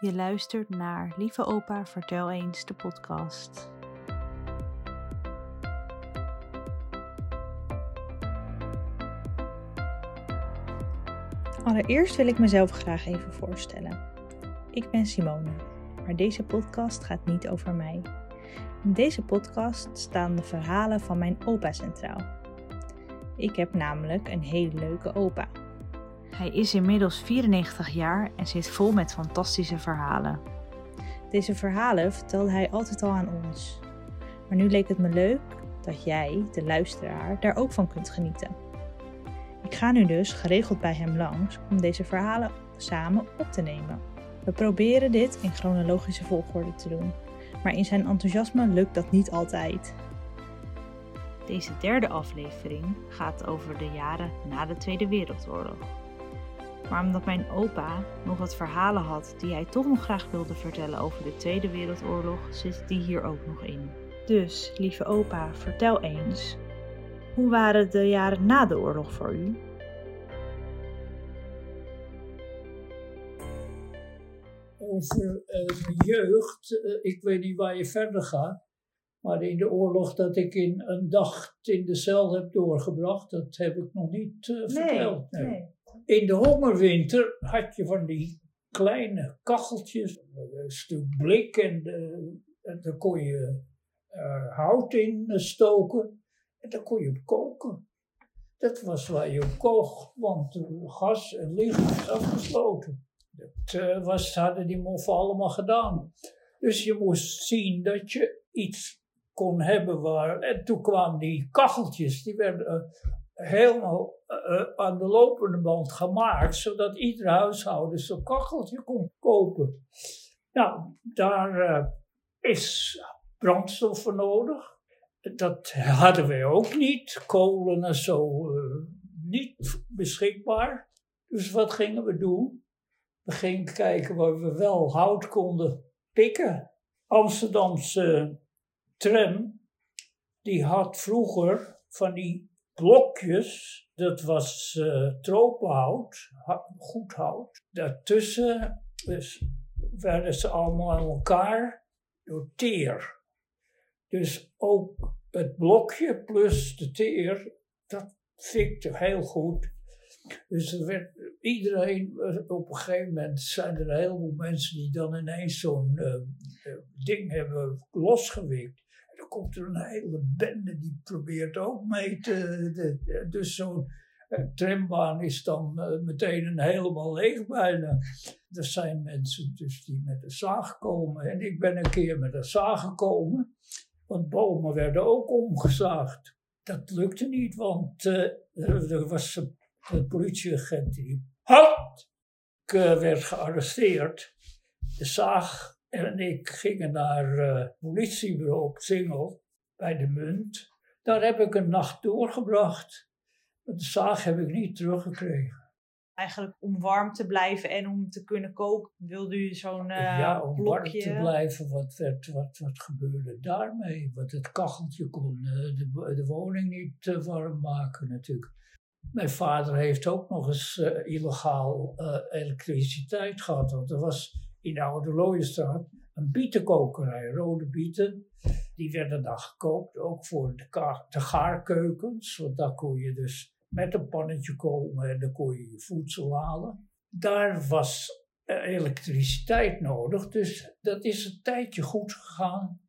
Je luistert naar Lieve Opa, vertel eens de podcast. Allereerst wil ik mezelf graag even voorstellen. Ik ben Simone, maar deze podcast gaat niet over mij. In deze podcast staan de verhalen van mijn opa centraal. Ik heb namelijk een hele leuke opa. Hij is inmiddels 94 jaar en zit vol met fantastische verhalen. Deze verhalen vertelde hij altijd al aan ons. Maar nu leek het me leuk dat jij, de luisteraar, daar ook van kunt genieten. Ik ga nu dus geregeld bij hem langs om deze verhalen samen op te nemen. We proberen dit in chronologische volgorde te doen, maar in zijn enthousiasme lukt dat niet altijd. Deze derde aflevering gaat over de jaren na de Tweede Wereldoorlog. Maar omdat mijn opa nog wat verhalen had die hij toch nog graag wilde vertellen over de Tweede Wereldoorlog, zit die hier ook nog in. Dus, lieve opa, vertel eens, hoe waren de jaren na de oorlog voor u? Over uh, jeugd, uh, ik weet niet waar je verder gaat, maar in de oorlog dat ik in een dag in de cel heb doorgebracht, dat heb ik nog niet uh, verteld. Nee, nee. In de hongerwinter had je van die kleine kacheltjes, een stuk blik en, en daar kon je hout in stoken. En daar kon je op koken. Dat was waar je op koog, want gas en licht was afgesloten. Dat was, hadden die moffen allemaal gedaan. Dus je moest zien dat je iets kon hebben waar. En toen kwamen die kacheltjes, die werden helemaal uh, aan de lopende band gemaakt, zodat ieder huishouden zo'n kacheltje kon kopen. Nou, daar is brandstof voor nodig dat hadden wij ook niet. Kolen en zo niet beschikbaar. Dus wat gingen we doen? We gingen kijken waar we wel hout konden pikken. Amsterdamse tram, die had vroeger van die blokjes, dat was uh, tropenhout, goed hout. Daartussen dus werden ze allemaal aan elkaar door teer. Dus ook het blokje plus de teer, dat fikte heel goed. Dus er werd iedereen, op een gegeven moment zijn er een heleboel mensen die dan ineens zo'n uh, ding hebben losgewikt. Komt er een hele bende die probeert ook mee te. De, dus zo'n uh, trambaan is dan uh, meteen helemaal leeg bijna. Er zijn mensen dus die met de zaag komen. En ik ben een keer met een zaag gekomen. Want bomen werden ook omgezaagd. Dat lukte niet, want uh, er was een politieagent die uh, werd gearresteerd. De zaag en ik gingen naar uh, het politiebureau op Singel bij de Munt. Daar heb ik een nacht doorgebracht. De zaag heb ik niet teruggekregen eigenlijk om warm te blijven en om te kunnen koken, wilde u zo'n uh, Ja, om blokje... warm te blijven. Wat, werd, wat, wat gebeurde daarmee? Want het kacheltje kon uh, de, de woning niet warm maken natuurlijk. Mijn vader heeft ook nog eens illegaal elektriciteit gehad. Want er was in de Oude Looienstraat een bietenkokerij, rode bieten. Die werden dan gekookt, ook voor de, de gaarkeukens. Want daar kon je dus met een pannetje komen en dan kon je je voedsel halen. Daar was elektriciteit nodig, dus dat is een tijdje goed gegaan.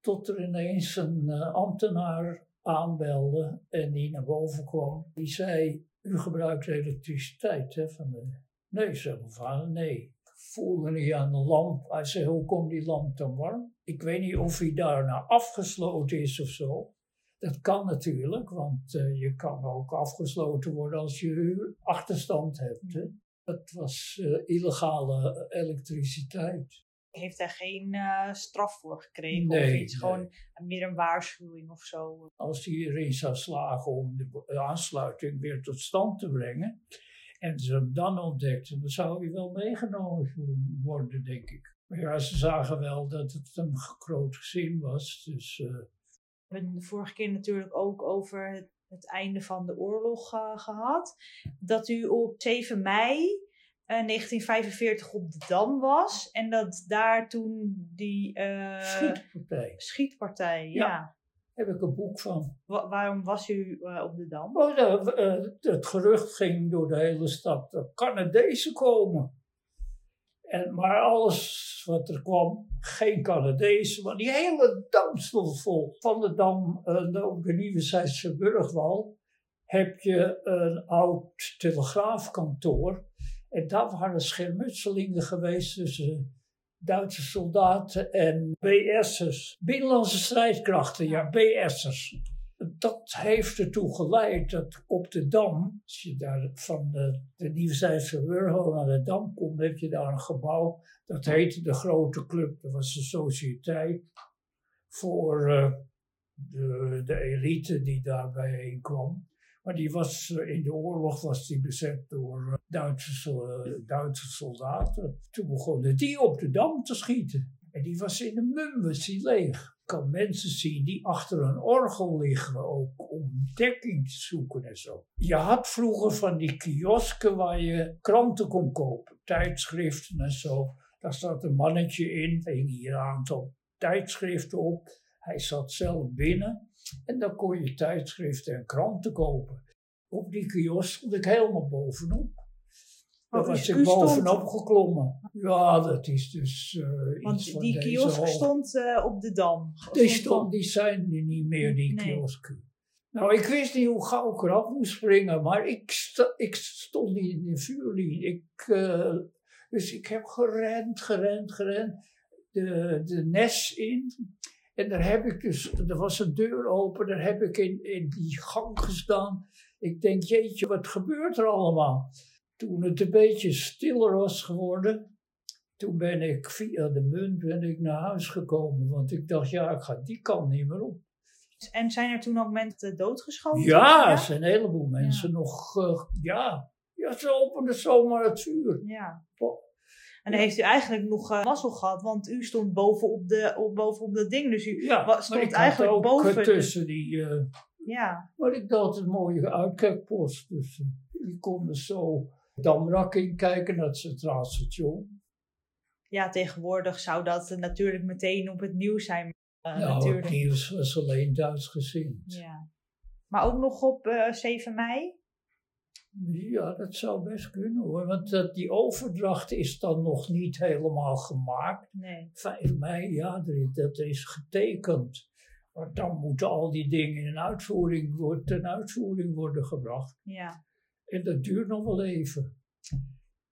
Tot er ineens een uh, ambtenaar aanbelde en die naar boven kwam. Die zei, u gebruikt elektriciteit, hè? Van de... Nee, zei mijn vader, nee. Voelde niet aan de lamp. Hij zei, hoe komt die lamp dan warm? Ik weet niet of hij daarna afgesloten is of zo. Dat kan natuurlijk, want uh, je kan ook afgesloten worden als je achterstand hebt. Hè? Dat was uh, illegale elektricititeit. Heeft hij geen uh, straf voor gekregen nee, of iets? Gewoon meer een waarschuwing of zo? Als hij erin zou slagen om de aansluiting weer tot stand te brengen en ze hem dan ontdekten, dan zou hij wel meegenomen worden, denk ik. Maar ja, ze zagen wel dat het een groot gezin was, dus we hebben de vorige keer natuurlijk ook over het, het einde van de oorlog uh, gehad. Dat u op 7 mei eh, 1945 op de Dam was. En dat daar toen die eh, Schietpartij. schietpartij, Ja. ja. Heb ik een boek van. Wa- waarom was u eh, op de Dam? Oh, de- eh, het gerucht ging door de hele stad dat Canadezen komen. En, maar alles wat er kwam, geen Canadezen. Maar die hele dam stond vol. Van de dam uh, op de Nieuwezijdse Burgwal heb je een oud telegraafkantoor. En daar waren schermutselingen geweest tussen Duitse soldaten en BS'ers. Binnenlandse strijdkrachten, ja, BS'ers dat heeft ertoe geleid dat op de Dam, als je daar van de, de Nieuwzijdse Burgwal naar de Dam komt, heb je daar een gebouw, dat heette de Grote Club. Dat was een sociëteit voor uh, de, de elite die daar bijeen kwam. Maar die was, uh, in de oorlog was die bezet door uh, Duitse, Duitse soldaten. Toen begonnen die op de Dam te schieten. En die was in de mum, was leeg kan mensen zien die achter een orgel liggen, ook om dekking te zoeken en zo. Je had vroeger van die kiosken waar je kranten kon kopen, tijdschriften en zo. Daar zat een mannetje in, hing hier een aantal tijdschriften op. Hij zat zelf binnen en dan kon je tijdschriften en kranten kopen. Op die kiosk stond ik helemaal bovenop. Daar was ik stond- bovenop geklommen. Ja, dat is dus uh, Want iets van die kiosk stond eh, op de Dam. Die, stond, die zijn er niet meer, die Nee. kiosken. Nou, ik wist niet hoe gauw ik eraf moest springen, maar ik, sta, ik stond niet in de vuurlinie. Ik, eh, dus ik heb gerend, gerend, gerend. De, de nes in. En daar heb ik dus, er was een deur open, daar heb ik in, in die gang gestaan. Ik denk, jeetje, wat gebeurt er allemaal? Toen het een beetje stiller was geworden, toen ben ik via de munt ben ik naar huis gekomen. Want ik dacht, ja, ik ga die kant niet meer op. En zijn er toen ook mensen doodgeschoten? Ja, er zijn een heleboel mensen nog, eh, ja. Ja, ze openden zomaar het vuur. Ja. En dan heeft u eigenlijk nog eh, mazzel gehad, want u stond bovenop, de, op, bovenop dat ding. Dus u, Ja, stond eigenlijk ook boven eh, tussen die... eh, ja, maar ik dacht, een mooie uitkijkpost. Dus eh, die konden zo Damrak in kijken naar het Centraal Station. ja, tegenwoordig zou dat eh, natuurlijk meteen op het nieuws zijn. eh, nou, natuurlijk. het nieuws was alleen Duits gezind. Ja. Maar ook nog op eh, 7 mei? Ja, dat zou best kunnen hoor. Want dat, die overdracht is dan nog niet helemaal gemaakt. Nee. 5 mei, ja, dat is getekend. Maar dan moeten al die dingen in uitvoering worden, ten uitvoering worden gebracht. Ja. En dat duurt nog wel even.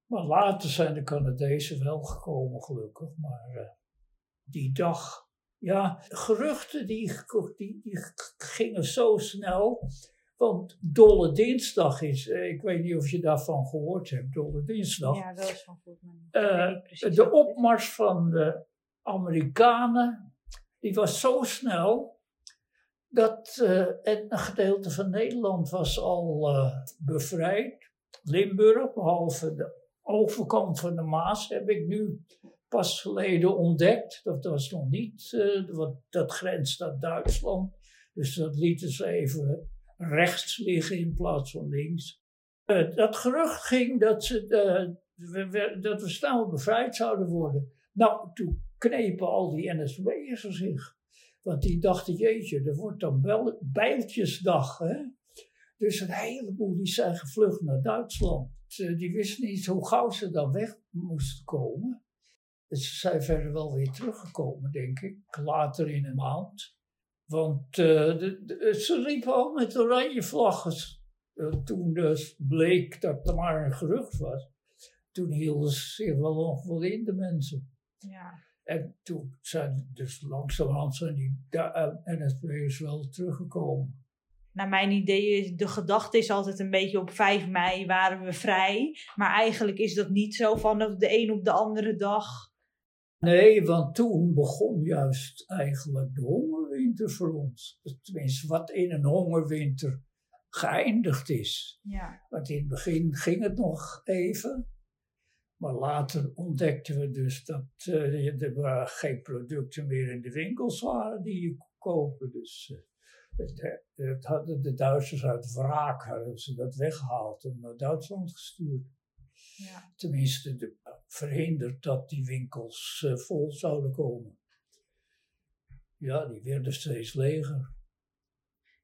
Maar later zijn de Canadezen wel gekomen, gelukkig. Maar eh, die dag, ja, geruchten die, die, die gingen zo snel. Want Dolle Dinsdag is, eh, ik weet niet of je daarvan gehoord hebt, Dolle Dinsdag. ja, wel eens van goed. maar niet- Eh, ik weet niet precies de wat is. opmars van de Amerikanen, die was zo snel dat eh, en een gedeelte van Nederland was al eh, bevrijd. Limburg, behalve de overkant van de Maas, heb ik nu pas geleden ontdekt. Dat was nog niet, eh, want dat grenst naar Duitsland. Dus dat lieten ze even rechts liggen in plaats van links. Eh, dat gerucht ging dat, ze, eh, we, dat we snel bevrijd zouden worden. Nou, toen knepen al die NSB'ers zich. Want die dachten, jeetje, er wordt dan bel- bijltjesdag. Hè? Dus een heleboel die zijn gevlucht naar Duitsland. Ze- Die wisten niet hoe gauw ze dan weg moesten komen. Dus ze zijn verder wel weer teruggekomen, denk ik. Later in een maand. Want eh, de, de- ze liepen al met oranje vlaggen. Eh, toen dus bleek dat er maar een gerucht was. Toen hielden ze zich wel wel in, de mensen. Ja. En toen zijn dus langzamerhand zijn die da- eh, NSB'ers wel teruggekomen. Naar mijn idee is de gedachte is altijd een beetje op 5 mei waren we vrij. Maar eigenlijk is dat niet zo van de een op de andere dag. Nee, want toen begon juist eigenlijk de hongerwinter voor ons. Tenminste, wat in een hongerwinter geëindigd is. Ja. Want in het begin ging het nog even. Maar later ontdekten we dus dat eh, er geen producten meer in de winkels waren die je kon kopen. Dus eh, het, het hadden de Duitsers uit wraak hadden ze dat weggehaald en naar Duitsland gestuurd. Ja. Tenminste, de, verhinderd dat die winkels eh, vol zouden komen. Ja, die werden steeds leger.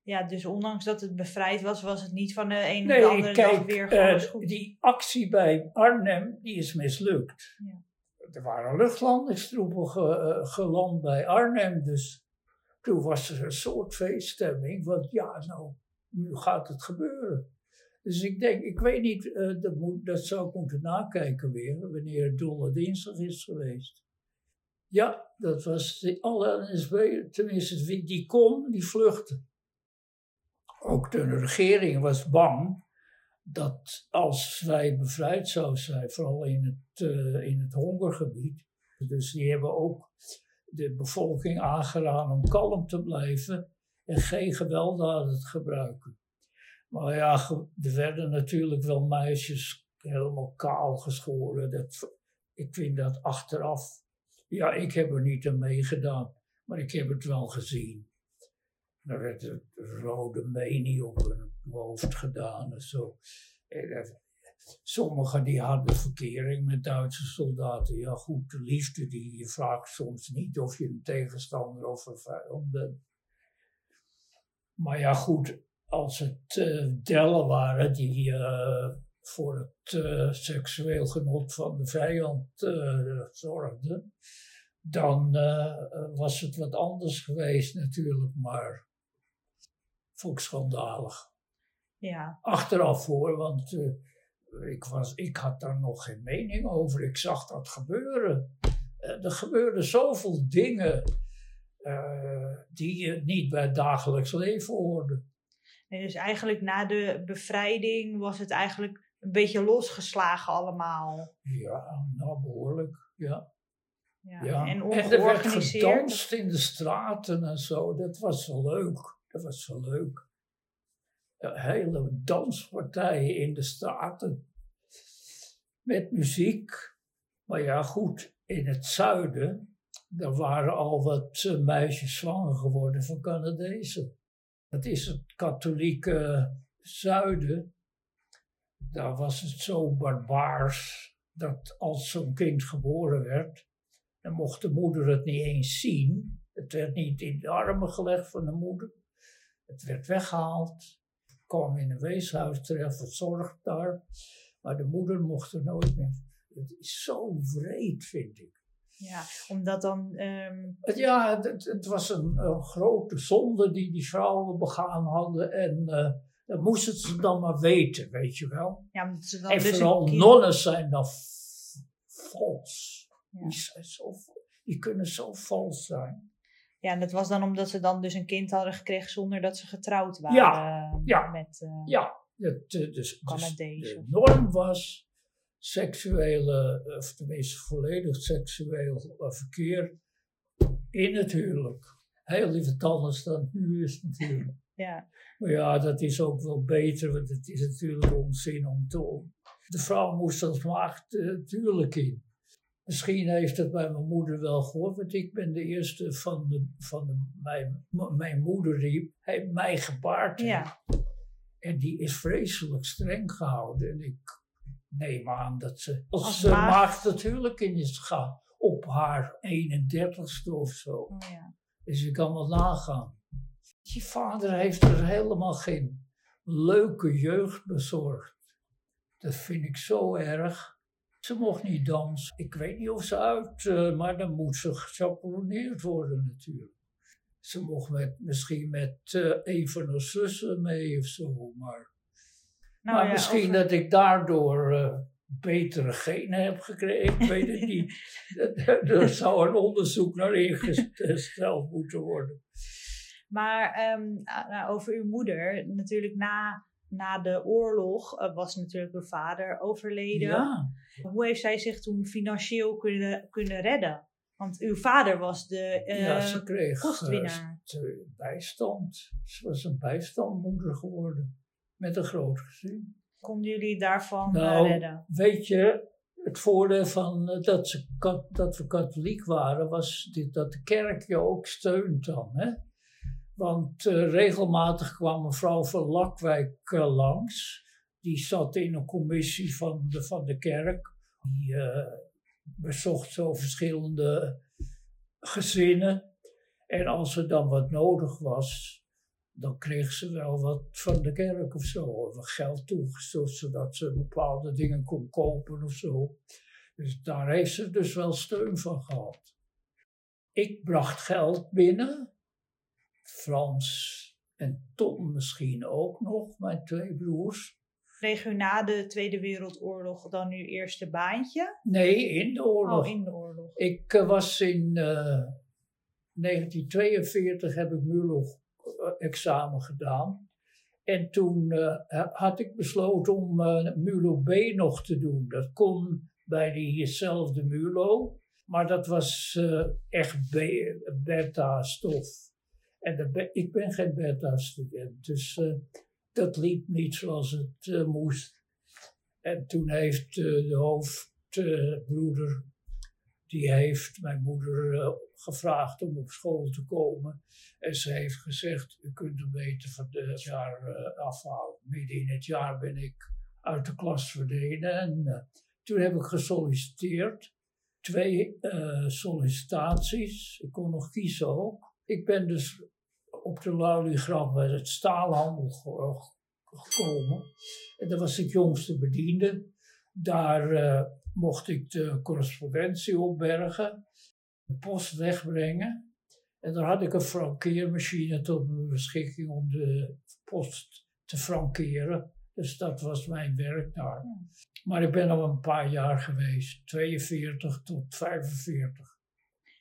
ja, dus ondanks dat het bevrijd was, was het niet van de een op de Nee, andere dag kijk, weer eh, goed. die actie bij Arnhem, die is mislukt. Ja. Er waren luchtlandingstroepen ge- eh, geland bij Arnhem, dus toen was er een soort feeststemming, want ja, nou, nu gaat het gebeuren. Dus ik denk, ik weet niet, eh, dat, moet, dat zou ik moeten nakijken weer, wanneer het Dolle Dinsdag is geweest. Ja, dat was alle NSB, tenminste die kon, die vluchtte. Ook de regering was bang dat als wij bevrijd zouden zijn, vooral in het, eh, in het hongergebied, dus die hebben ook de bevolking aangeraden om kalm te blijven en geen gewelddaden te gebruiken. Maar ja, er werden natuurlijk wel meisjes helemaal kaal geschoren. Dat, ik vind dat achteraf, ja, ik heb er niet aan meegedaan, maar ik heb het wel gezien. Er werd een rode menie op hun hoofd gedaan en zo. En, eh, Sommigen die hadden verkering met Duitse soldaten. Ja goed, de liefde die je vraagt soms niet of je een tegenstander of een vijand bent. Maar ja goed, als het eh, dellen waren die eh, voor het eh, seksueel genot van de vijand eh, zorgden, dan eh, was het wat anders geweest natuurlijk, maar vond ik schandalig Ja, achteraf hoor, want ik, was, ik had daar nog geen mening over. Ik zag dat gebeuren. Er gebeurden zoveel dingen die je niet bij het dagelijks leven hoorde. en dus eigenlijk na de bevrijding was het eigenlijk een beetje losgeslagen allemaal. Ja, nou behoorlijk. Ja. Ja. ja. En er werd gedanst in de straten en zo. Dat was wel leuk. Dat was wel leuk. Ja, hele danspartijen in de straten. Met muziek. Maar ja, goed, in het zuiden, daar waren al wat eh, meisjes zwanger geworden van Canadezen. Dat is het katholieke zuiden. Daar was het zo barbaars dat als zo'n kind geboren werd, dan mocht de moeder het niet eens zien. Het werd niet in de armen gelegd van de moeder. Het werd weggehaald. kwam in een weeshuis terecht, verzorgd daar. Maar de moeder mocht er nooit meer. Het is zo vreed, vind ik. Ja, omdat dan. ehm, Ja, het, het was een, een grote zonde die die vrouwen begaan hadden. En eh dat moesten ze dan maar weten, weet je wel. ja, omdat ze dan En dus vooral nonnen zijn dan vals. Ja. Die, zijn zo, die kunnen zo vals zijn. Ja, en dat was dan omdat ze dan dus een kind hadden gekregen zonder dat ze getrouwd waren. Ja, ja. Met, eh, Ja, het, eh, dus, dus de norm was seksuele, of tenminste volledig seksueel eh, verkeer in het huwelijk. Heel even anders dan nu is natuurlijk. Ja. Maar ja, dat is ook wel beter, want het is natuurlijk onzin om te. De vrouw moest als maagd eh, natuurlijk in. Misschien heeft het bij mijn moeder wel gehoord, want ik ben de eerste van, de, van de, mijn, mijn moeder die heeft mij gebaard. heeft. ja. En die is vreselijk streng gehouden. En ik neem aan dat ze als, Als ze maagd- natuurlijk in is gegaan. Op haar 31ste of zo. Ja. Dus je kan wel nagaan. Die vader heeft er helemaal geen leuke jeugd bezorgd. Dat vind ik zo erg. Ze mocht niet dansen. Ik weet niet of ze uit, eh, maar dan moet ze gechaperoneerd worden natuurlijk. Ze mocht met, misschien met eh, een van haar zussen mee of zo. Maar, Nou, maar ja, misschien dat ik daardoor eh, betere genen heb gekregen. Ik weet het niet. Er zou een onderzoek naar ingesteld moeten worden. Maar ehm, ah, nou, over uw moeder, natuurlijk na, na de oorlog eh, was natuurlijk uw vader overleden. Ja, Hoe heeft zij zich toen financieel kunnen, kunnen redden? Want uw vader was de eh ja ze kreeg eh, kostwinnaar. te- bijstand. Ze was een bijstandmoeder geworden. Met een groot gezin. Konden jullie daarvan eh, Nou, redden? Weet je, het voordeel van eh, dat, ze, dat we katholiek waren, was dit, dat de kerk je ook steunt dan. Hè? Want eh, regelmatig kwam mevrouw van Lakwijk eh, langs. die zat in een commissie van de, van de kerk. Die uh, bezocht zo verschillende gezinnen. En als er dan wat nodig was, dan kreeg ze wel wat van de kerk of zo. Of geld toegestort, zodat ze bepaalde dingen kon kopen of zo. Dus daar heeft ze dus wel steun van gehad. Ik bracht geld binnen. Frans en Tom misschien ook nog, mijn twee broers. Kreeg u na de Tweede Wereldoorlog dan uw eerste baantje? Nee, in de oorlog. Oh, in de oorlog. Ik uh, was in uh, 1942 heb ik MULO-examen gedaan. En toen uh, had ik besloten om MULO B nog te doen. Dat kon bij diezelfde MULO, maar dat was echt beta-stof. En ik ben geen beta-student, dus dat liep niet zoals het uh, moest. En toen heeft uh, de hoofdbroeder, die heeft mijn moeder gevraagd om op school te komen. En ze heeft gezegd, u kunt er beter van het jaar afhouden. Midden in het jaar ben ik uit de klas verdwenen. En toen heb ik gesolliciteerd. Twee sollicitaties. Ik kon nog kiezen ook. Ik ben dus op de Lauligraf bij het staalhandel gekomen. En dat was ik jongste bediende. Daar uh, mocht ik de correspondentie opbergen, de post wegbrengen. En daar had ik een frankeermachine tot mijn beschikking om de post te frankeren. Dus dat was mijn werk daar. Maar ik ben al een paar jaar geweest, 42 tot 45.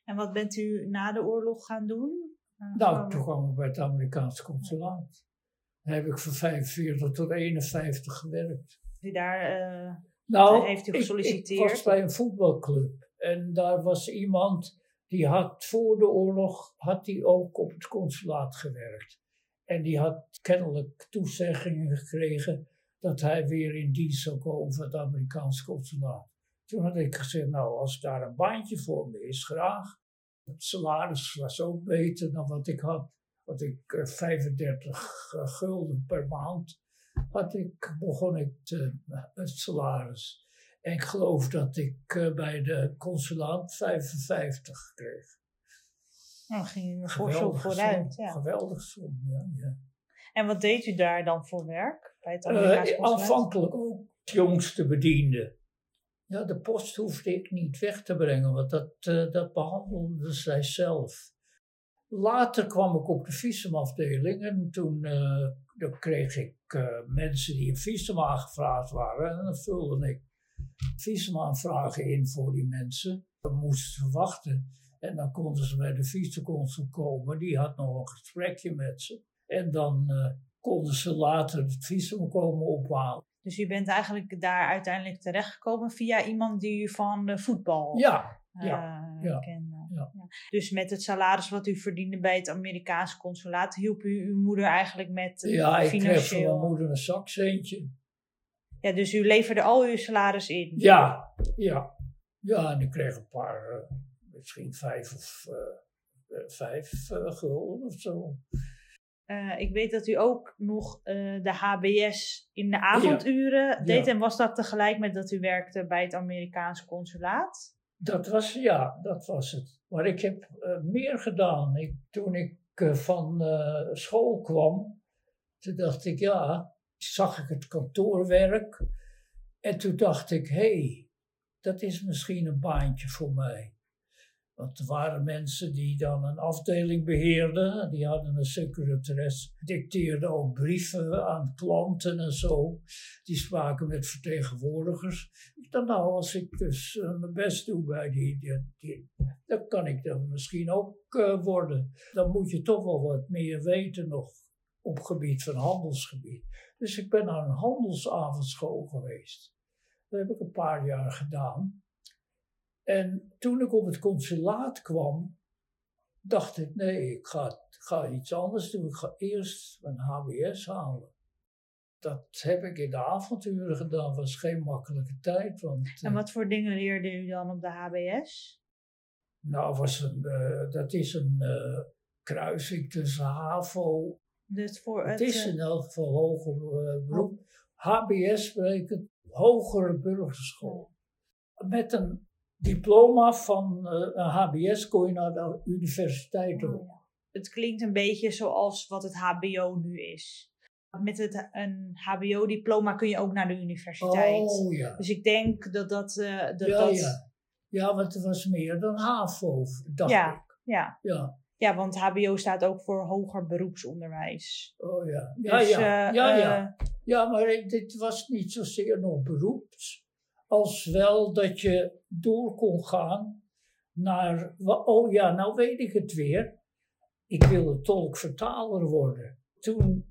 En wat bent u na de oorlog gaan doen? Nou, toen kwam ik bij het Amerikaanse consulaat. Daar heb ik van 45 tot 51 gewerkt. U daar uh, nou, heeft u gesolliciteerd? Ik, ik was bij een voetbalclub. En daar was iemand die had voor de oorlog had die ook op het consulaat gewerkt. En die had kennelijk toezeggingen gekregen dat hij weer in dienst zou komen van het Amerikaanse consulaat. Toen had ik gezegd, nou als daar een baantje voor me is, graag. Het salaris was ook beter dan wat ik had. Ik 35 eh, eh, gulden per maand had ik, begon ik te, het salaris. En ik geloof dat ik eh, bij de consulaat 55 kreeg. Nou, ging u een voorstel vooruit. Ja. Geweldig som, ja, ja. En wat deed u daar dan voor werk? Bij het uh, Aanvankelijk ook jongste bediende. Ja, de post hoefde ik niet weg te brengen, want dat, uh, dat behandelde zij zelf. Later kwam ik op de visumafdeling en toen uh, kreeg ik uh, mensen die een visum aangevraagd waren. En dan vulde ik visumaanvragen in voor die mensen. Dan moesten ze wachten. En dan konden ze bij de viceconsul komen. Die had nog een gesprekje met ze. En dan konden ze later het visum komen ophalen. Dus u bent eigenlijk daar uiteindelijk terechtgekomen via iemand die u van de voetbal ja, ja, uh, ja, kende. Ja. ja. Dus met het salaris wat u verdiende bij het Amerikaanse consulaat, hielp u uw moeder eigenlijk met uh, Ja, ik kreeg van mijn moeder een zakcentje. Ja, dus u leverde al uw salaris in? Ja, ja. Ja, en ik kreeg een paar, uh, misschien vijf of vijf gulden of zo. Uh, ik weet dat u ook nog uh, de HBS in de avonduren ja. deed. En was dat tegelijk met dat u werkte bij het Amerikaanse consulaat? Dat was, ja, dat was het. Maar ik heb uh, meer gedaan. Ik, toen ik van school kwam, toen dacht ik, ja, zag ik het kantoorwerk. En toen dacht ik, hé, hey, dat is misschien een baantje voor mij. Er waren mensen die dan een afdeling beheerden. Die hadden een secretaresse, dicteerden ook brieven aan klanten en zo. Die spraken met vertegenwoordigers. Ik dacht, nou, als ik dus uh, mijn best doe bij die, die, dan kan ik dan misschien ook uh, worden. Dan moet je toch wel wat meer weten nog op gebied van handelsgebied. Dus ik ben naar een handelsavondschool geweest. Dat heb ik een paar jaar gedaan. En toen ik op het consulaat kwam, dacht ik, nee, ik ga, ga iets anders doen. Ik ga eerst mijn HBS halen. Dat heb ik in de avonturen gedaan, was geen makkelijke tijd. Want, en eh, wat voor dingen leerde u dan op de HBS? Nou, was een, uh, dat is een uh, kruising tussen HAVO. Dus voor het, het is in elk geval hoger beroep. HBS betekent hogere burgerschool. Met een diploma van uh, een HBS kon je naar de universiteit ook. Oh, het klinkt een beetje zoals wat het HBO nu is. Met het, een HBO-diploma kun je ook naar de universiteit. Oh ja. Dus ik denk dat dat. Uh, dat, ja, dat... ja. ja, want het was meer dan HAVO, dacht ja, ik. Ja. Ja. ja, want HBO staat ook voor hoger beroepsonderwijs. Oh ja. Ja, Dus, ja. eh, ja, eh, ja. ja, maar dit was niet zozeer nog beroeps, als wel dat je door kon gaan naar. Oh ja, nou weet ik het weer. Ik wilde tolk-vertaler worden. Toen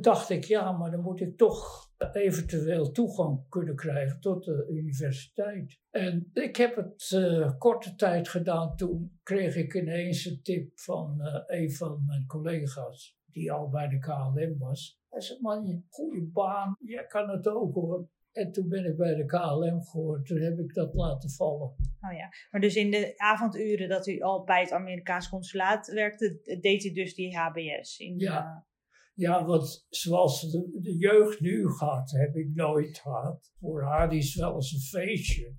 dacht ik, ja, maar dan moet ik toch eventueel toegang kunnen krijgen tot de universiteit. En ik heb het uh, korte tijd gedaan. Toen kreeg ik ineens een tip van uh, een van mijn collega's, die al bij de KLM was. Hij zei, man, goede baan, jij kan het ook hoor. En toen ben ik bij de KLM gehoord, toen heb ik dat laten vallen. Oh ja, maar dus in de avonduren dat u al bij het Amerikaans consulaat werkte, deed u dus die HBS? In, Ja. Ja, want zoals de, de jeugd nu gaat, heb ik nooit gehad. Voor haar is wel eens een feestje.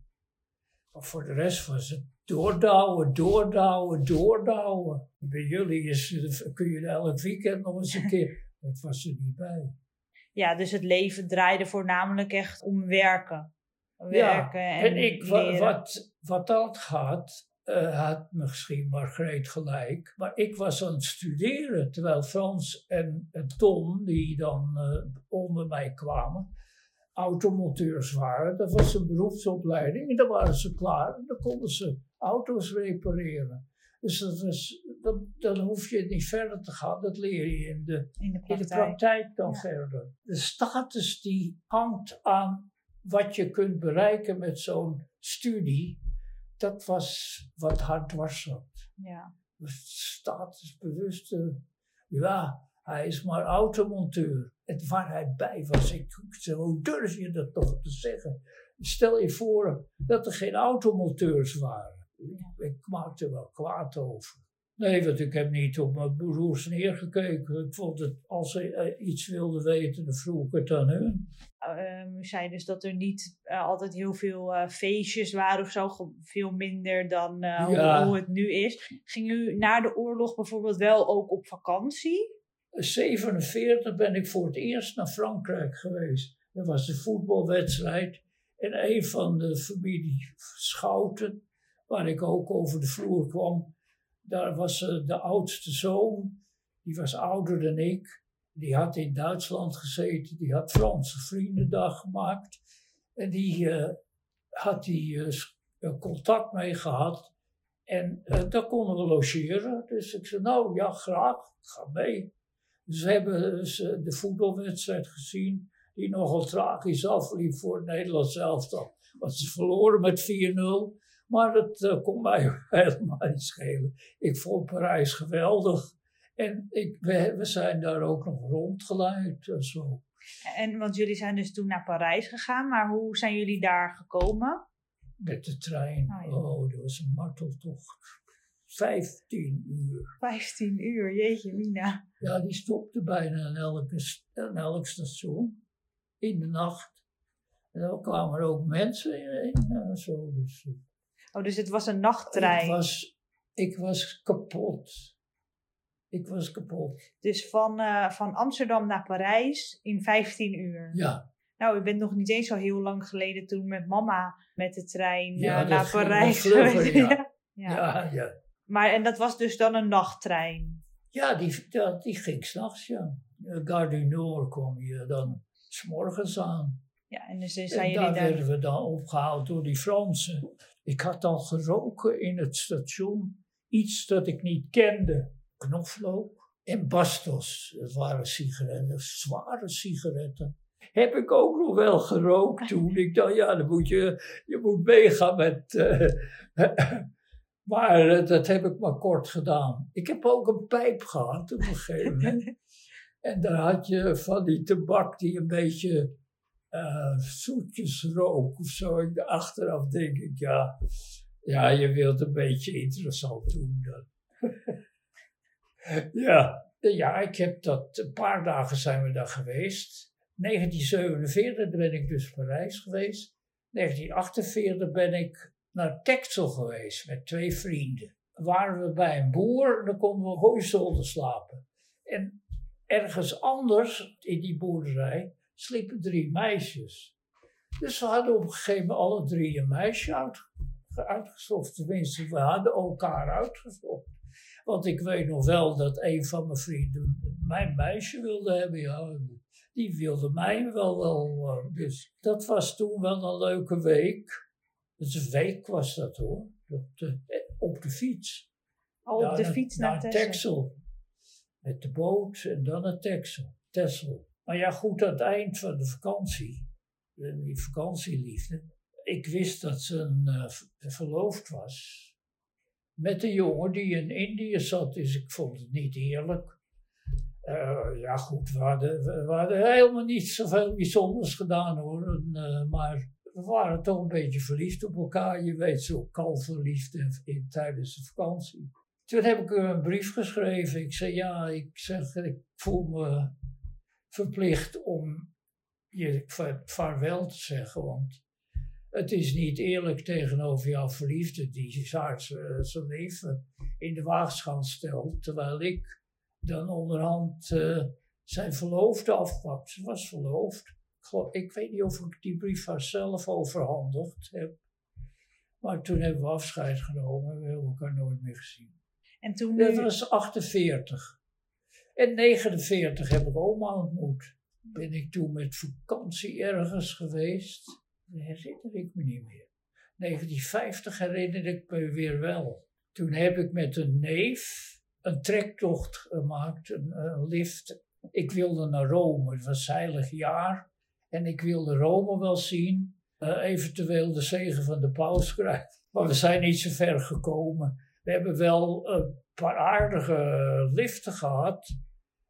Maar voor de rest was het doordouwen, doordouwen, doordouwen. Bij jullie is, kun je elk weekend nog eens een keer. Dat was er niet bij. Ja, dus het leven draaide voornamelijk echt om werken. Werken en, En ik, leren. wat, wat dat gaat, eh, had misschien Margreet gelijk. Maar ik was aan het studeren, terwijl Frans en, en Tom, die dan eh, onder mij kwamen, automonteurs waren. Dat was een beroepsopleiding en dan waren ze klaar en dan konden ze auto's repareren. Dus dat was, dan, dan hoef je niet verder te gaan, dat leer je in de in de in de praktijk. dan Ja. verder. De status die hangt aan wat je kunt bereiken met zo'n studie, dat was wat hard dwars zat. Ja. De statusbewuste, ja, hij is maar automonteur. En waar hij bij was, ik zei, hoe durf je dat toch te zeggen? Stel je voor dat er geen automonteurs waren. Ik, maakte er wel kwaad over. Nee, want ik heb niet op mijn broers neergekeken. Ik vond het, als ze eh, iets wilden weten, dan vroeg ik het aan hun. Ehm, u zei dus dat er niet eh, altijd heel veel eh, feestjes waren of zo, veel minder dan hoe, het nu is. Ging u na de oorlog bijvoorbeeld wel ook op vakantie? 47 ben ik voor het eerst naar Frankrijk geweest. Dat was de voetbalwedstrijd. En een van de familie Schouten, waar ik ook over de vloer kwam, daar was eh, de oudste zoon, die was ouder dan ik. Die had in Duitsland gezeten, die had Franse Vriendendag gemaakt. En die eh, had die eh, contact mee gehad. En eh, daar konden we logeren. Dus ik zei, nou ja, graag, ga mee. Dus hebben de voetbalwedstrijd gezien, die nogal tragisch afliep voor het Nederlands elftal. Want ze verloren met 4-0. Maar dat eh, kon mij helemaal niet schelen. Ik vond Parijs geweldig. En ik, we, we zijn daar ook nog rondgeleid en zo. En want jullie zijn dus toen naar Parijs gegaan, maar hoe zijn jullie daar gekomen? Met de trein. Ja. Oh, dat was een marteltocht. 15 uur. 15 uur, jeetje mina. Ja, die stopte bijna aan, elke, aan elk station. In de nacht. En dan kwamen er ook mensen in. in, eh, zo, dus, eh, Oh, dus het was een nachttrein. Ik was, ik was kapot. Ik was kapot. Dus van, eh, van Amsterdam naar Parijs in 15 uur. Ja, Nou, ik ben nog niet eens zo heel lang geleden toen met mama met de trein Ja, eh, naar Parijs ja. ja. ja, ja. Maar en dat was dus dan een nachttrein. Ja, die, ja, die ging s'nachts, ja. Eh, Gare du Nord kwam je dan s'morgens aan. Ja, en dus zijn En jullie daar daar. werden we dan opgehaald door die Fransen. Ik had al geroken in het station. Iets dat ik niet kende. Knoflook en bastos. Dat waren sigaretten, zware sigaretten. Heb ik ook nog wel gerookt toen. Ik dacht, ja, dan moet je, je moet meegaan met... eh, maar eh, dat heb ik maar kort gedaan. Ik heb ook een pijp gehad op een gegeven moment. En daar had je van die tabak die een beetje eh, zoetjes rook of zo. Achteraf denk ik, ja, ja, je wilt een beetje interessant doen dan. ja. ja, ik heb dat, een paar dagen zijn we daar geweest. 1947 ben ik dus Parijs geweest. 1948 ben ik naar Texel geweest met twee vrienden. Waren we bij een boer, dan konden we hooizolder slapen. En ergens anders in die boerderij sliepen drie meisjes. Dus we hadden op een gegeven moment alle drie een meisje uit, uitgezocht. Tenminste, we hadden elkaar uitgezocht. Want ik weet nog wel dat een van mijn vrienden mijn meisje wilde hebben. Ja, die wilde mij wel wel. Dus dat was toen wel een leuke week. Dus een week was dat hoor. Eh, op de fiets. Al op de fiets naar, naar Texel. Met de boot en dan naar Texel. Texel. Maar ja, goed, aan het eind van de vakantie, die vakantieliefde, ik wist dat ze een, uh, verloofd was met een jongen die in Indië zat, dus ik vond het niet eerlijk. Uh, ja, goed, we hadden, helemaal niet zoveel bijzonders gedaan hoor. Maar we waren toch een beetje verliefd op elkaar. Je weet, zo kal verliefd in, in, tijdens de vakantie. Toen heb ik een brief geschreven. Ik zei, ja, ik zeg, ik voel me verplicht om je vaarwel te zeggen. Want het is niet eerlijk tegenover jouw verliefde die zijn leven in de waagschaal stelt. Terwijl ik dan onderhand uh, zijn verloofde afpakt. Ze was verloofd. Ik weet niet of ik die brief haar zelf overhandigd heb. Maar toen hebben we afscheid genomen. We hebben elkaar nooit meer gezien. En toen Dat was 48. En 49 heb ik oma ontmoet. Ben ik toen met vakantie ergens geweest. Dat herinner ik me niet meer. 1950 herinner ik me weer wel. Toen heb ik met een neef een trektocht gemaakt, een, lift. Ik wilde naar Rome, het was heilig jaar. En ik wilde Rome wel zien, uh, eventueel de zegen van de paus krijgen. Maar we zijn niet zo ver gekomen. We hebben wel een paar aardige liften gehad,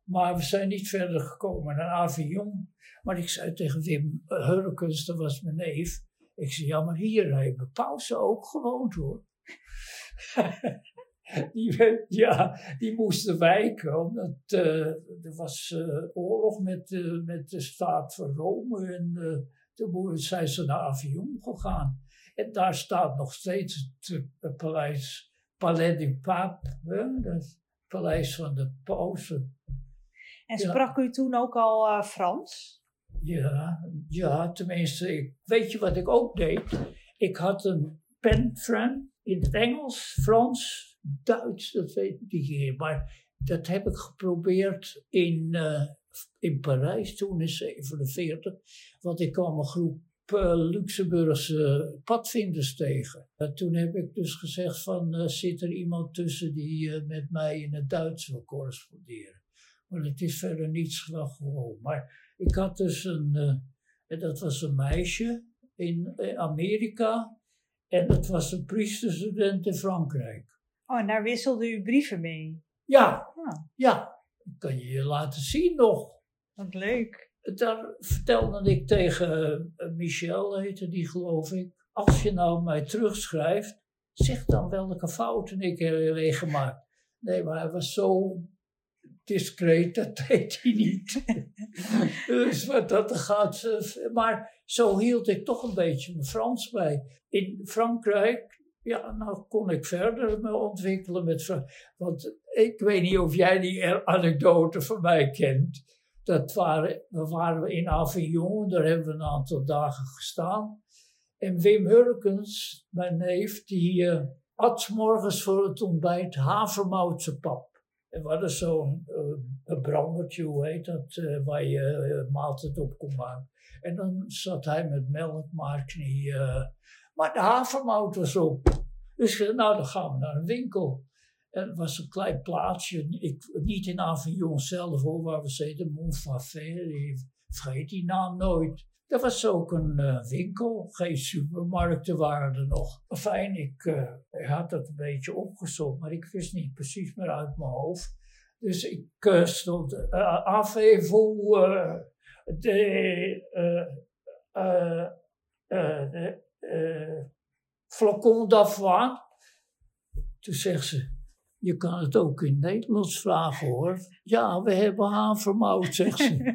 maar we zijn niet verder gekomen naar Avignon. Maar ik zei tegen Wim Hurkens, dat was mijn neef, ik zei, ja, maar hier hebben pausen ook gewoond hoor. die, ja, die moesten wijken, omdat uh, er was uh, oorlog met, uh, met de staat van Rome en toen zijn ze naar Avignon gegaan. En daar staat nog steeds het, paleis Palais du Pape, het paleis van de pausen. En sprak u toen ook al Frans? Ja, ja, tenminste, ik, weet je wat ik ook deed? Ik had een penfriend in het Engels, Frans, Duits, dat weet ik niet meer. Maar dat heb ik geprobeerd in, uh, in Parijs toen in 47. Want ik kwam een groep Luxemburgse padvinders tegen. Toen heb ik dus gezegd van, zit er iemand tussen die met mij in het Duits wil corresponderen. Maar het is verder niets gewoon. Maar ik had dus een, dat was een meisje in Amerika. En dat was een priesterstudent in Frankrijk. Oh, en daar wisselde u brieven mee? Ja, ah. ja. Dat kan je je laten zien nog. Wat leuk. Daar vertelde ik tegen uh, Michel, heette die geloof ik. Als je nou mij terugschrijft, zeg dan welke fouten ik heb gemaakt. Nee, maar hij was zo discreet, dat deed hij niet. dus wat dat gaat. Eh, maar zo hield ik toch een beetje mijn Frans bij. In Frankrijk ja, nou kon ik verder me ontwikkelen met. Want ik weet niet of jij die anekdote van mij kent. Dat waren, we waren in Avignon, daar hebben we een aantal dagen gestaan. En Wim Hurkens, mijn neef, die uh, at morgens voor het ontbijt havermoutse pap. En we hadden zo'n uh, brandertje, hoe heet dat, uh, waar je maaltijd op kon maken. En dan zat hij met melk, knie maar de havermout was op. Dus nou, dan gaan we naar een winkel. Het was een klein plaatsje, ik, niet in Avignon zelf hoor, waar we zitten, Montfafé, vergeet die naam nooit. Er was ook een uh, winkel, geen supermarkten waren er nog. Fijn, ik, uh, ik had dat een beetje opgezocht, maar ik wist niet precies meer uit mijn hoofd. Dus ik uh, stond uh, de, de flacon d'avoine. Toen zegt ze, Je kan het ook in Nederlands vragen hoor. Ja, we hebben havermout, zegt ze.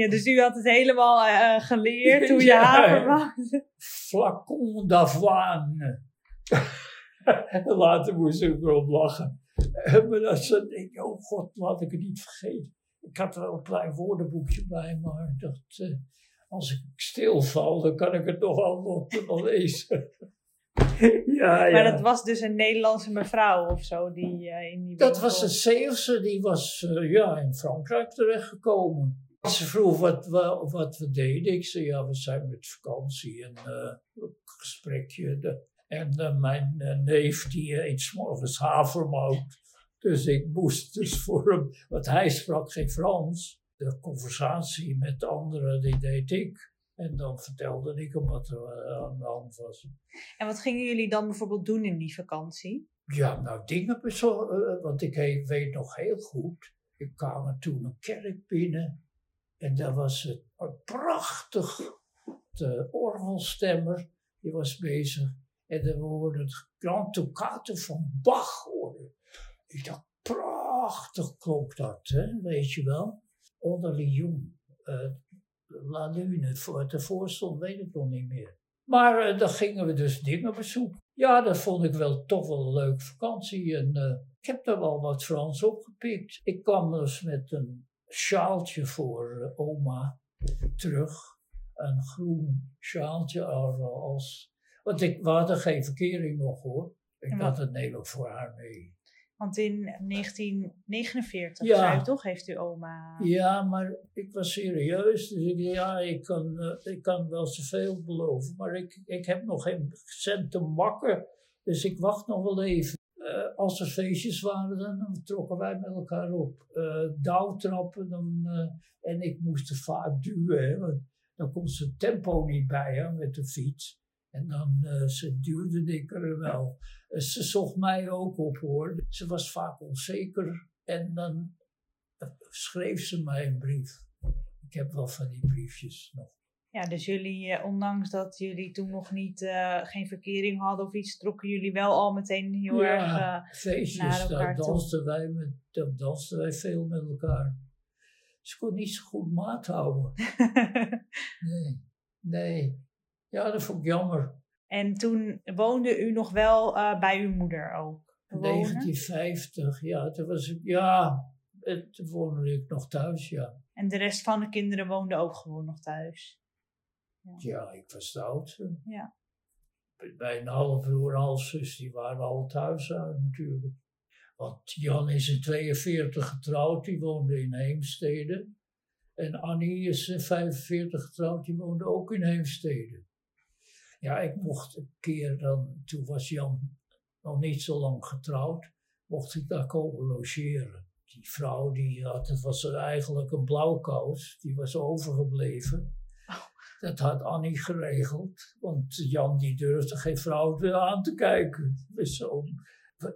ja, dus u had het helemaal uh, geleerd hoe je Ja. havermout... Flacon d'avoine. Later moest ik erop lachen. Eh, Maar dat ze denk oh god, laat ik het niet vergeten. Ik had wel een klein woordenboekje bij, maar dat, eh, als ik stilval, dan kan ik het nog wel nog lezen. Ja, ja. Maar dat was dus een Nederlandse mevrouw of zo die eh, in die Dat was een Zeeuwse, die was eh, ja, in Frankrijk terechtgekomen. Ze vroeg wat, we- wat we deden. Ik zei, ja, we zijn met vakantie en eh, een gesprekje. De, en mijn neef, die eet morgens havermout. Dus ik moest dus voor hem, want hij sprak geen Frans. De conversatie met anderen, die deed ik. En dan vertelde ik hem wat er eh, aan de hand was. En wat gingen jullie dan bijvoorbeeld doen in die vakantie? Ja, nou dingen bezorgen, want ik weet nog heel goed. Ik kwam toen een kerk binnen en daar was het een prachtig de orgelstemmer, die was bezig. En dan hoorde het Grand Toccate van Bach horen. Ik dacht, prachtig klonk dat, hè? weet je wel. Onder Lyon, eh Lune, voor het ervoor stond, weet ik nog niet meer. Maar eh, dan gingen we dus dingen bezoeken. Ja, dat vond ik wel toch wel een leuke vakantie. En eh, ik heb daar wel wat Frans opgepikt. Ik kwam dus met een sjaaltje voor eh, oma terug. Een groen sjaaltje al- als... Want ik, we hadden geen verkering nog hoor. Ik had het neem ik voor haar mee. Want in 1949, Ja. zei u toch, heeft uw oma... Ja, maar ik was serieus. Dus ik ja, ik kan, eh, ik kan wel zoveel beloven. Maar ik, ik heb nog geen cent te makken. Dus ik wacht nog wel even. Eh, als er feestjes waren, dan, trokken wij met elkaar op. Eh douwtrappen. Dan, en ik moest er vaak duwen. Hè, want dan kon ze tempo niet bij hè, met de fiets. En dan eh, ze duwde ik er wel. Eh, ze zocht mij ook op hoor. Ze was vaak onzeker. En dan schreef ze mij een brief. Ik heb wel van die briefjes nog. Ja, dus jullie, eh, ondanks dat jullie toen nog niet, eh, geen verkering hadden of iets, trokken jullie wel al meteen heel erg... eh, naar feestjes, elkaar daar toe. dansten, wij met, daar dansten wij veel met elkaar. Ze kon niet zo goed maat houden. Nee, nee. Ja, dat vond ik jammer. en toen woonde u nog wel eh, bij uw moeder ook? wonen? 1950, ja, toen was ik, ja, eh, toen woonde ik nog thuis, ja. En de rest van de kinderen woonden ook gewoon nog thuis? Ja, ik was de oudste. Ja. Mijn halfbroer en halfzus, die waren al thuis uit natuurlijk. Want Jan is in 42 getrouwd, die woonde in Heemstede. En Annie is in 45 getrouwd, die woonde ook in Heemstede. Ja, ik mocht een keer dan, toen was Jan nog niet zo lang getrouwd, mocht ik daar komen logeren. Die vrouw, die had, het was eigenlijk een blauwkous, die was overgebleven. Dat had Annie geregeld, want Jan die durfde geen vrouw aan te kijken. Zo,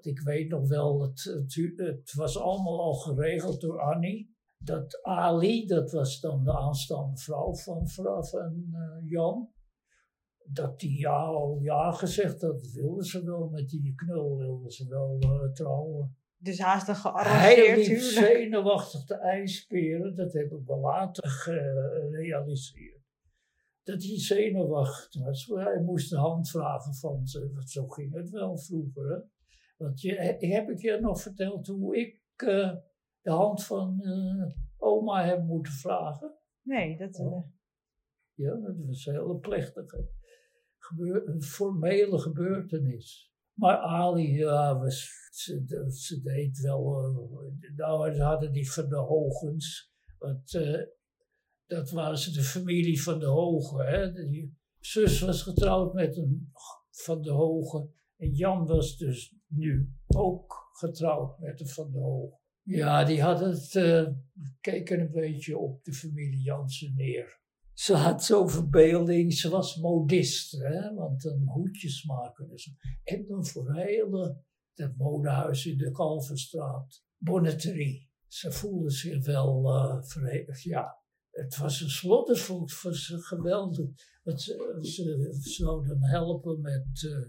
ik weet nog wel, het, het, het was allemaal al geregeld door Annie. Dat Ali, dat was dan de aanstaande vrouw van, van eh, Jan. Dat die ja al ja gezegd, dat wilde ze wel, met die knul wilde ze wel eh, trouwen. Dus haast een Hij gearrangeerd liep huwelijk. zenuwachtig te ijsperen, dat heb ik wel later gerealiseerd. Dat hij zenuwachtig was, hij moest de hand vragen van ze, want zo ging het wel vroeger. Hè? Want je, heb ik je nog verteld hoe ik eh, de hand van eh, oma heb moeten vragen? Nee, dat... Oh. Ja, dat was een hele plechtige, een formele gebeurtenis. Maar Ali, ja, ze, ze deed wel. eh, nou, ze hadden die van de Hogens. Want eh, dat was de familie van de Hogen. Hè? Die zus was getrouwd met een van de Hogen. En Jan was dus nu ook getrouwd met een van de Hogen. Ja, die hadden het, eh, keken een beetje op de familie Jansen neer. Ze had zo'n verbeelding, ze was modist, hè? want een hoedjes maken. En dan voor hele, dat modehuis in de Kalverstraat, Bonneterie. Ze voelde zich wel verenigd, ja. Het was een slottervoet, het was geweldig. Want ze, ze, ze zouden helpen met uh,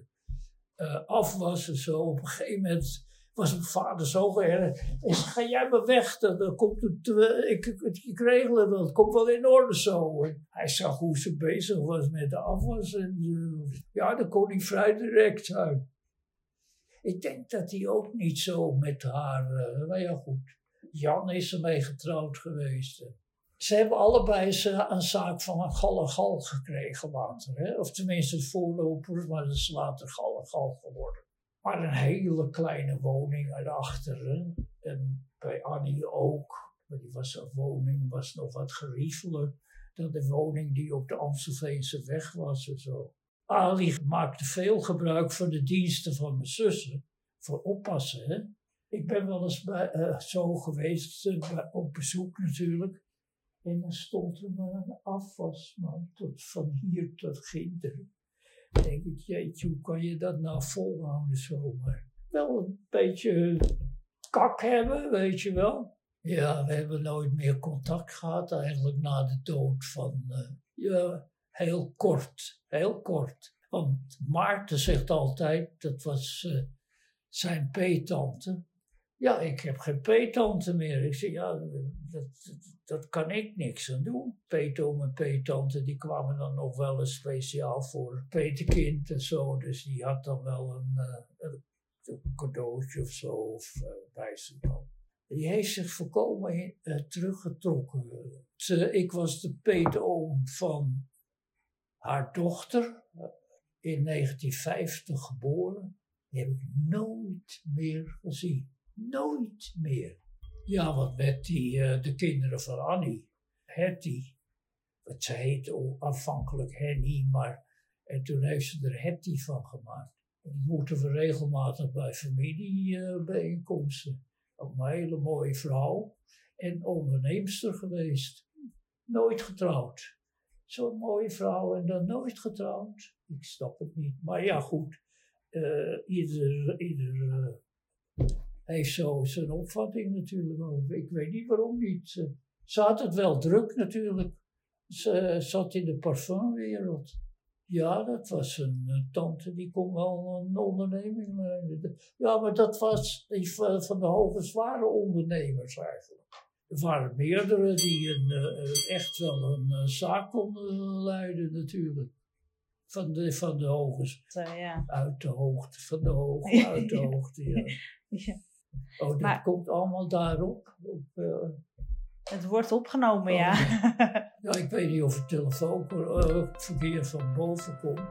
uh, afwas en zo. Op een gegeven moment was mijn vader zo erg. Hij zei, ga jij maar weg, dan, komt het, uh, ik, ik, ik, regel het komt wel in orde zo. En hij zag hoe ze bezig was met de afwas en uh, ja, dan kon hij vrij direct zijn. Ik denk dat hij ook niet zo met haar, uh, maar ja goed. Jan is ermee getrouwd geweest. Ze hebben allebei een zaak van een gal en gal gekregen later. Hè? Of tenminste het voorloper, maar dat is later gal en gal geworden. Maar een hele kleine woning erachter. En bij Annie ook. Maar die was, een woning was nog wat geriefeler dan de woning die op de Amstelveense weg was en zo. Ali maakte veel gebruik van de diensten van mijn zussen. Voor oppassen, hè. Ik ben wel eens bij, uh, zo geweest, uh, op bezoek natuurlijk. En dan stond er maar een afwasman tot van hier tot ginder. Denk ik, hoe kan je dat nou volhouden zomaar? Wel een beetje kak hebben, weet je wel. Ja, we hebben nooit meer contact gehad, eigenlijk na de dood van, uh, ja, heel kort, heel kort. Want Maarten zegt altijd, dat was uh, zijn peetante, ja, ik heb geen peetante meer. Ik zeg, ja, dat, dat, kan ik niks aan doen. Peetoom en peetante, die kwamen dan nog wel eens speciaal voor het petekind en zo. Dus die had dan wel een, uh, een cadeautje of zo of, uh, bij zich. Die heeft zich volkomen uh, teruggetrokken. ik was de peetoom van haar dochter, in 1950 geboren. Die heb ik nooit meer gezien. Nooit meer. Ja, wat met die, uh, de kinderen van Annie, Hetty. Wat ze heette aanvankelijk Henny, maar en toen heeft ze er Hetty van gemaakt. Moeten we regelmatig bij familiebijeenkomsten. Uh, Ook een hele mooie vrouw en onderneemster geweest. Nooit getrouwd. Zo'n mooie vrouw en dan nooit getrouwd. Ik snap het niet. Maar ja, goed. Uh, ieder, ieder heeft zo zijn opvatting natuurlijk over. Ik weet niet waarom niet. Ze, had het wel druk natuurlijk. Ze zat in de parfumwereld. Ja, dat was een, tante die kon wel een onderneming leiden. Ja, maar dat was die van de hoge zware ondernemers eigenlijk. Er waren meerdere die een, echt wel een zaak konden leiden natuurlijk. Van de, van de hoge. Ja. Uit de hoogte, van de hoogte, uit de hoogte, ja. ja. Oh, dat maar, komt allemaal daarop. Op, uh, het wordt opgenomen, oh, ja. ja. ik weet niet of het telefoonverkeer uh, van boven komt.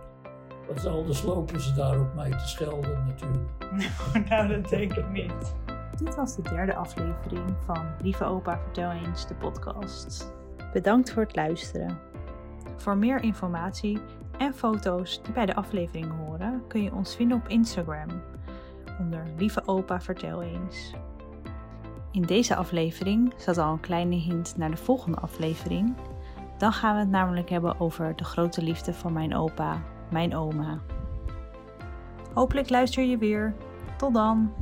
Want anders lopen ze daar op mij te schelden natuurlijk. nou, dat denk ik niet. Dit was de derde aflevering van Lieve Opa Vertel eens, de podcast. Bedankt voor het luisteren. Voor meer informatie en foto's die bij de aflevering horen, kun je ons vinden op Instagram onder Lieve Opa Vertel eens. In deze aflevering zat al een kleine hint naar de volgende aflevering. Dan gaan we het namelijk hebben over de grote liefde van mijn opa, mijn oma. Hopelijk luister je weer. Tot dan!